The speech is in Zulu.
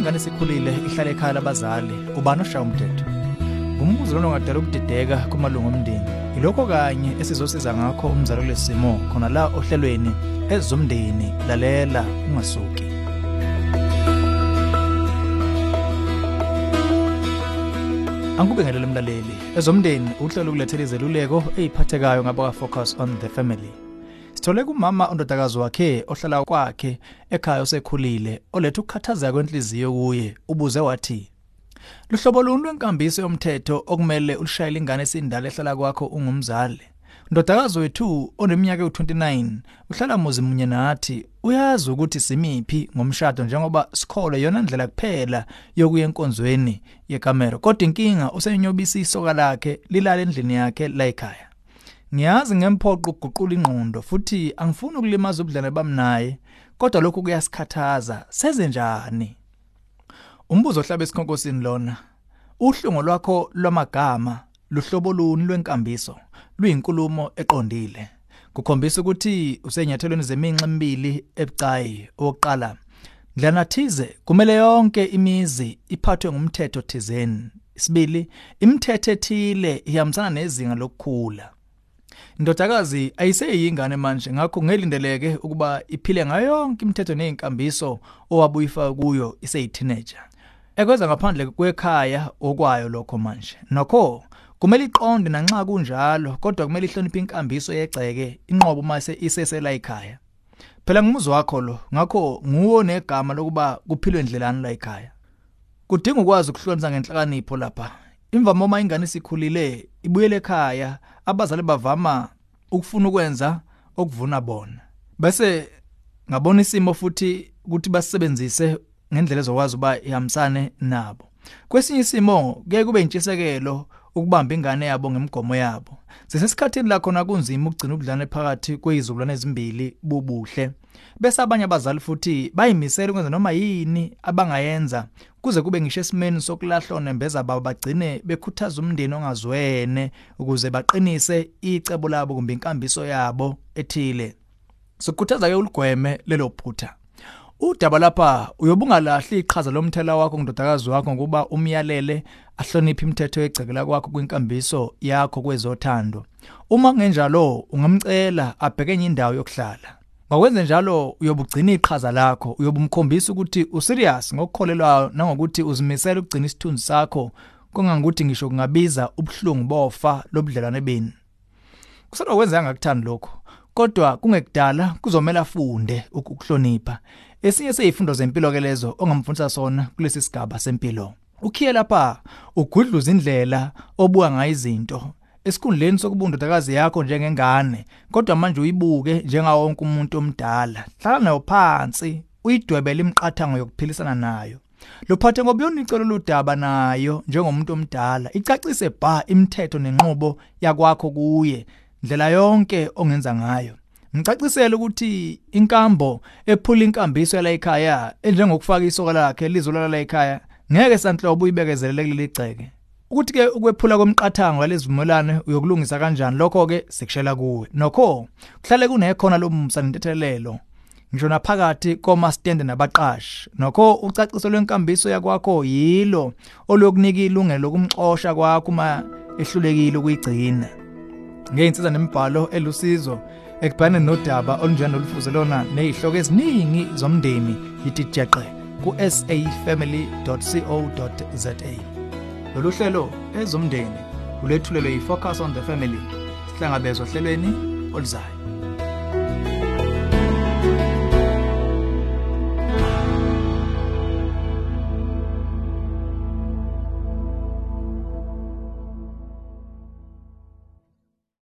ingane isikhulile ihlala ekhaya labazali ubani oshaya umthetho? Ngumbuzo lona ongadala ukudideka kumalungu omndeni. Yilokho kanye esizosiza ngakho umzali kulesi simo khona la ohlelweni ezomndeni lalela ungasuki. Angikubingelele umlaleli ezomndeni uhlelo ukulethela izeluleko eziphathekayo ngaba focus on the family. Sithole kumama ondodakazi wakhe ohlala kwakhe ekhaya osekhulile oletha ukukhathazeka kwenhliziyo kuye ubuze wathi Luhlobo luni lwenkambiso yomthetho okumele ulishayele ingane esindala ehlala kwakho ungumzali? Ndodakazi wethu oneminyaka ewu29 uhlala muzi munye nathi uyazi ukuthi simiphi ngomshado njengoba sikhole yona ndlela kuphela yokuya enkonzweni yekamero kodwa inkinga usenyobisa isoka lakhe lilala endlini yakhe la ekhaya. Ngiyazi ngemphoqo ukuguqula ingqondo futhi angifuni ukulimaza ubudlane bami naye kodwa lokhu kuyasikhathaza senze njani? Umbuzo ohlabe esikhonkosini lona uhlungu lwakho lwamagama luhlobo luni lwenkambiso luyinkulumo eqondile. Kukhombisa ukuthi usenyathelweni zeminxa emibili ebucayi. Oqala ndlana thize kumele yonke imizi iphathwe ngumthetho thizeni. Isibili imithetho ethile ihambisana nezinga lokukhula. Indodakazi ayiseyingane manje ngakho ngelindeleke ukuba iphile ngayo yonke imithetho nezinkambiso owabuyifa kuyo iseyiteenager. Ekwenza ngaphandle kwekhaya okwayo lokho manje. Nokho kumele iqonde nanxa kunjalo kodwa kumele ihloniphe inkambiso yegceke inqobo mase isesela ekhaya. Phela ngumuzwa wakho lo ngakho nguwo negama lokuba kuphilwe indlelani la ekhaya. Kudinga ukwazi ukuhlonza ngenhlakanipho lapha. Imvama uma ingane isikhulile ibuyele ekhaya abazali bavama ukufuna ukwenza okuvuna bona. Bese ngabona isimo futhi ukuthi basebenzise ngendlela ezokwazi uba ihambisane nabo. Kwesinye isimo kuye kube intshisekelo ukubamba ingane yabo ngemgomo yabo. Sesesikhathini la khona kunzima ukugcina ubudlane phakathi kweyizukulwane ezimbili bubuhle. Bese abanye abazali futhi bayimisela ukwenza noma yini abangayenza kuze kube ngisho esimeni sokulahlwa nembeza babo bagcine bekhuthaza umndeni ongazwene ukuze baqinise icebo labo kumbe inkambiso yabo ethile. Sikhuthaza ke uligweme lelo phutha. Udaba lapha uyobungalahli iqhaza lomthela wakho ngidodakazi wakho ngokuba umyalele ahloniphe imithetho yegcekela kwakho kwinkambiso yakho kwezothando uma kungenjalo ungamcela abheke enye indawo yokuhlala Ngakwenze njalo uyobugcina iqhaza lakho, uyobumkhombisa ukuthi userious ngokukholelwayo nangokuthi uzimisela ukugcina isithunzi sakho kongangokuthi ngisho kungabiza ubuhlungu bofa lobudlelwane beni. Kusena kwenza angakuthandi lokho, kodwa kungekudala kuzomela afunde ukuhlonipha. Esinye seyifundo zempilo ke lezo ongamfundisa sona kulesi sigaba sempilo. Ukhiye lapha ugudluza indlela obuka ngayo izinto. Esikhundleni sokuba undodakazi yakho njengengane kodwa manje uyibuke njengawo wonke umuntu omdala. Hlala nayo phansi uyidwebele imiqathango yokuphilisana nayo. Lophathe ngoba yona icelo ludaba nayo njengomuntu omdala. Icacise bha imithetho nenqubo yakwakho kuye ndlela yonke ongenza ngayo. Ngicacisela ukuthi inkambo ephula inkambiso yala ekhaya enjengokufaka isoka lakhe lizolala la ekhaya ngeke sanhlobo uyibekezelele kuleli gceke. Ukuthi ke ukwephula komqathango walezivumelane uyokulungisa kanjani? Lokho ke sekushela kuwe. Nokho kuhlale kunekhona lomsa nentethelelo ngisho naphakathi komastende nabaqashi. Nokho ucaciso lwenkambiso yakwakho yilo olokunika ilungelo lokumxosha kwakho uma ehlulekile ukuyigcina. Ngeinsiza nemibhalo elusizo ekubhaneni nodaba olunjena olufuze lona nezihloko eziningi zomndeni yithi jeqe ku safamily.co.za lolu hlelo ezomndeni ulethulelwe yi-focus on the family sihlangabezwa ohlelweni oluzayo.